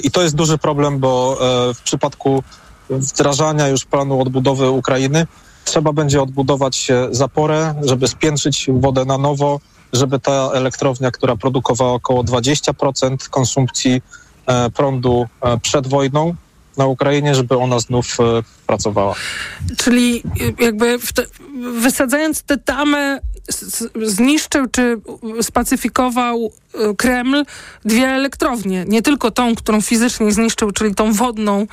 I to jest duży problem, bo w przypadku wdrażania już planu odbudowy Ukrainy trzeba będzie odbudować zaporę, żeby spiętrzyć wodę na nowo, żeby ta elektrownia, która produkowała około 20% konsumpcji E, prądu e, przed wojną na Ukrainie, żeby ona znów e, pracowała. Czyli jakby te, wysadzając tę tamę zniszczył czy spacyfikował Kreml dwie elektrownie. Nie tylko tą, którą fizycznie zniszczył, czyli tą wodną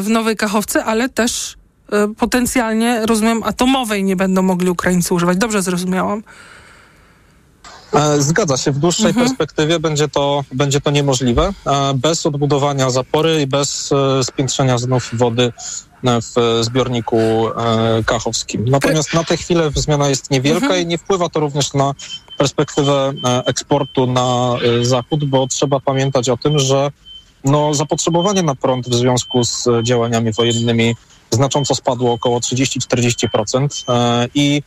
w Nowej Kachowce, ale też potencjalnie, rozumiem, atomowej nie będą mogli Ukraińcy używać. Dobrze zrozumiałam. E, zgadza się, w dłuższej mhm. perspektywie będzie to, będzie to niemożliwe. E, bez odbudowania zapory i bez e, spiętrzenia znów wody w zbiorniku kachowskim. Natomiast na tę chwilę zmiana jest niewielka mhm. i nie wpływa to również na perspektywę eksportu na zachód, bo trzeba pamiętać o tym, że no, zapotrzebowanie na prąd w związku z działaniami wojennymi znacząco spadło około 30-40% i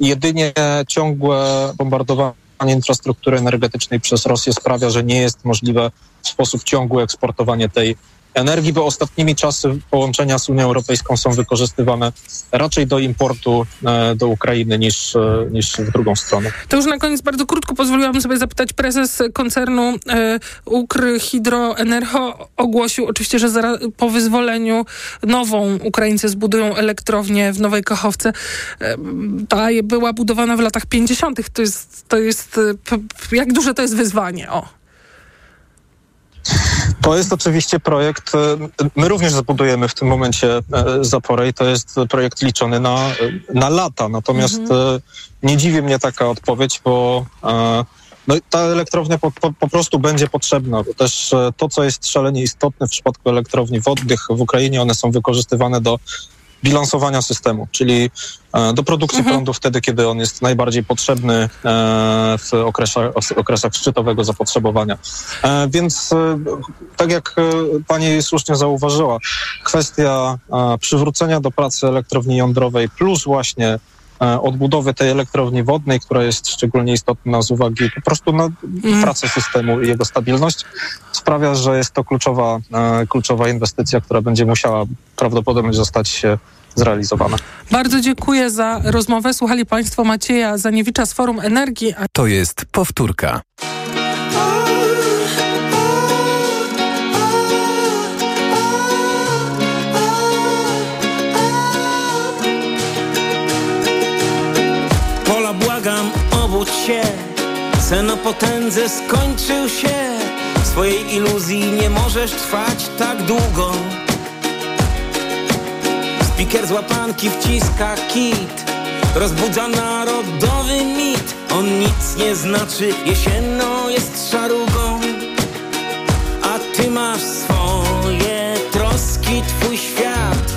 jedynie ciągłe bombardowanie infrastruktury energetycznej przez Rosję sprawia, że nie jest możliwe w sposób ciągły eksportowanie tej energii, bo ostatnimi czasy połączenia z Unią Europejską są wykorzystywane raczej do importu e, do Ukrainy niż, e, niż w drugą stronę. To już na koniec bardzo krótko pozwoliłabym sobie zapytać. Prezes koncernu e, Ukr Hydroenergo ogłosił oczywiście, że zaraz po wyzwoleniu nową Ukraińcy zbudują elektrownię w Nowej Kachowce. E, ta była budowana w latach 50. To jest, to jest jak duże to jest wyzwanie? O. To jest oczywiście projekt, e, my również zabudujemy w tym momencie e, zaporę i to jest projekt liczony na, na lata. Natomiast mhm. E, nie dziwi mnie taka odpowiedź, bo no, ta elektrownia po, po, po, prostu będzie potrzebna, bo też to, co jest szalenie istotne w przypadku elektrowni wodnych w Ukrainie, one są wykorzystywane do bilansowania systemu, czyli e, do produkcji mhm. prądu wtedy, kiedy on jest najbardziej potrzebny e, w okresach, okresach szczytowego zapotrzebowania. E, więc tak jak pani słusznie zauważyła, kwestia przywrócenia do pracy elektrowni jądrowej plus właśnie odbudowy tej elektrowni wodnej, która jest szczególnie istotna z uwagi po prostu na mhm. pracę systemu i jego stabilność, sprawia, że jest to kluczowa, kluczowa inwestycja, która będzie musiała prawdopodobnie zostać zrealizowana. Bardzo dziękuję za rozmowę. Słuchali Państwo Macieja Zaniewicza z Forum Energii. To jest powtórka. Sen o potędze skończył się. W swojej iluzji nie możesz trwać tak długo. Spiker z łapanki wciska kit. Rozbudza narodowy mit. On nic nie znaczy, jesienno jest szarugą. A ty masz swoje troski. Twój świat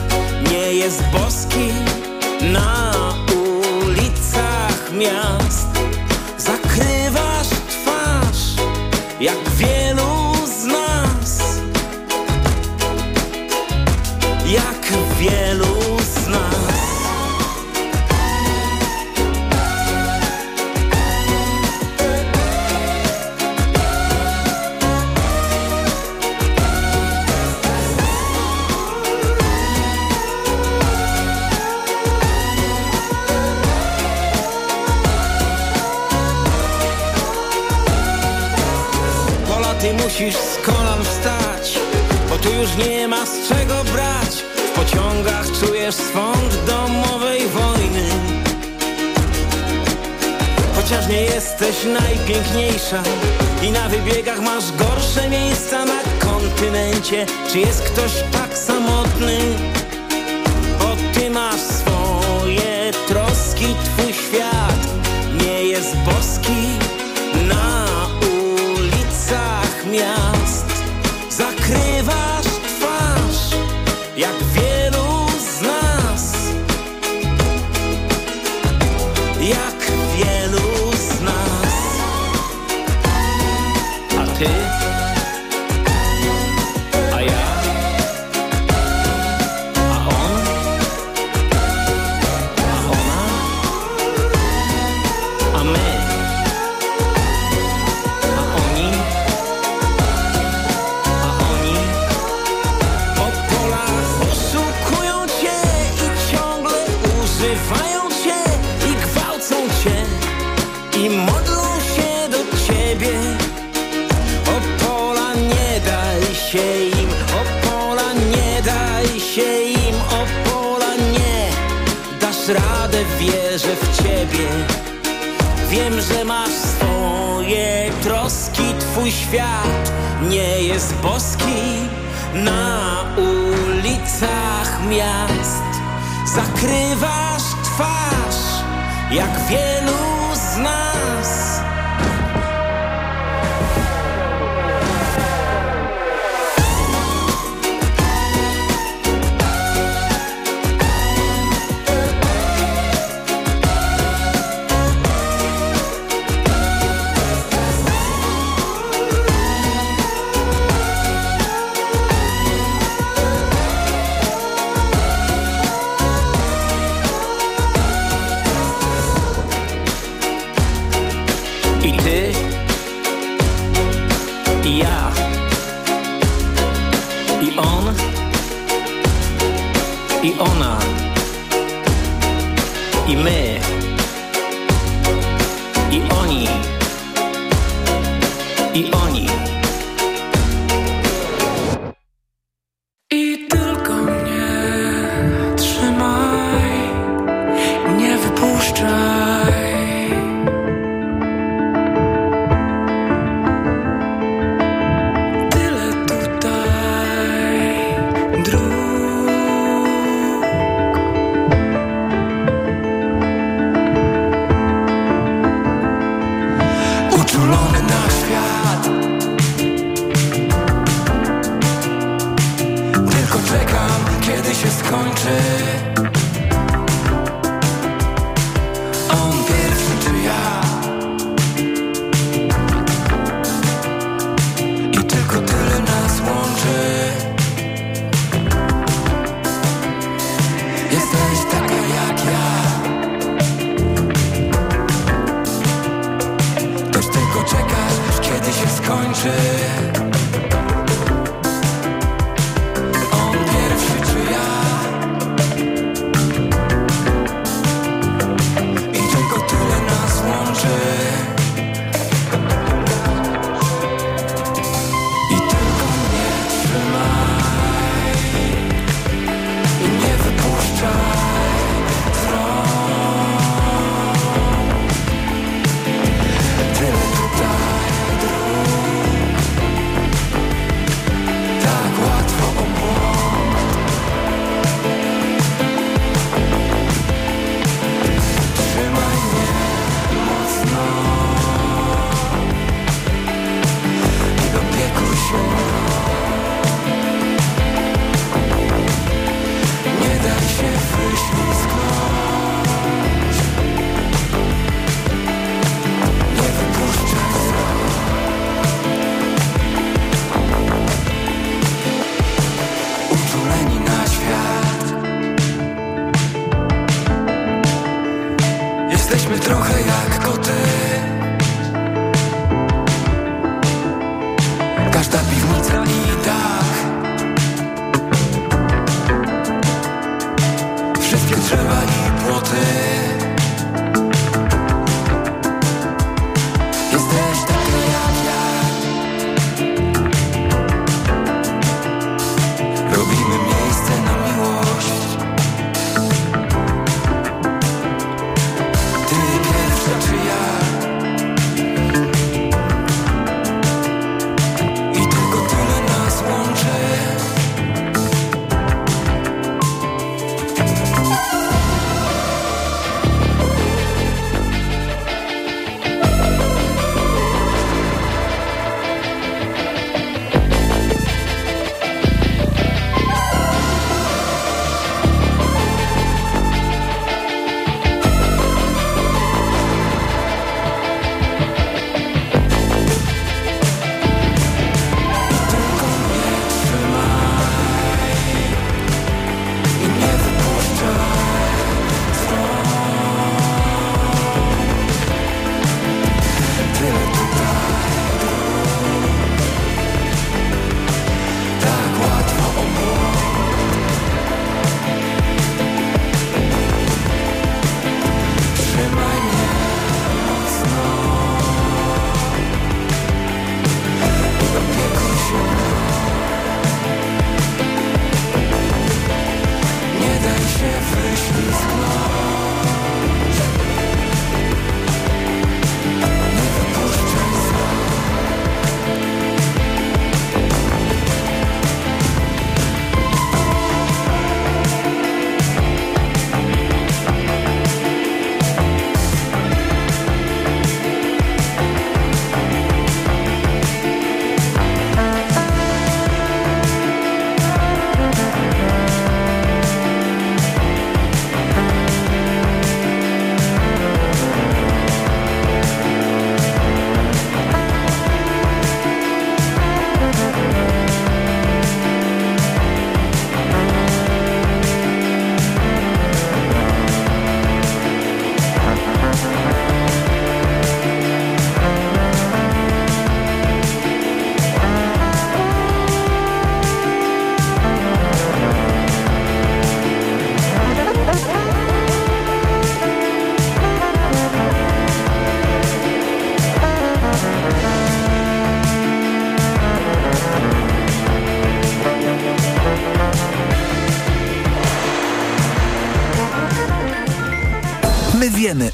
nie jest boski. Na ulicach miast piękniejsza I na wybiegach masz gorsze miejsca na kontynencie Czy jest ktoś tak samotny? Bo ty masz swoje troski, twoje Man. świat nie jest boski na ulicach miast. Zakrywasz twarz, jak wielu z nas.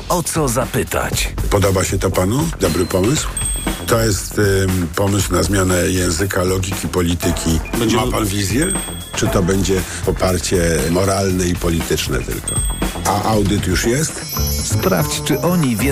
O co zapytać. Podoba się to panu? Dobry pomysł? To jest ym, pomysł na zmianę języka, logiki, polityki. Ma pan wizję? Czy to będzie poparcie moralne i polityczne tylko? A audyt już jest? Sprawdź, czy oni wiedzą,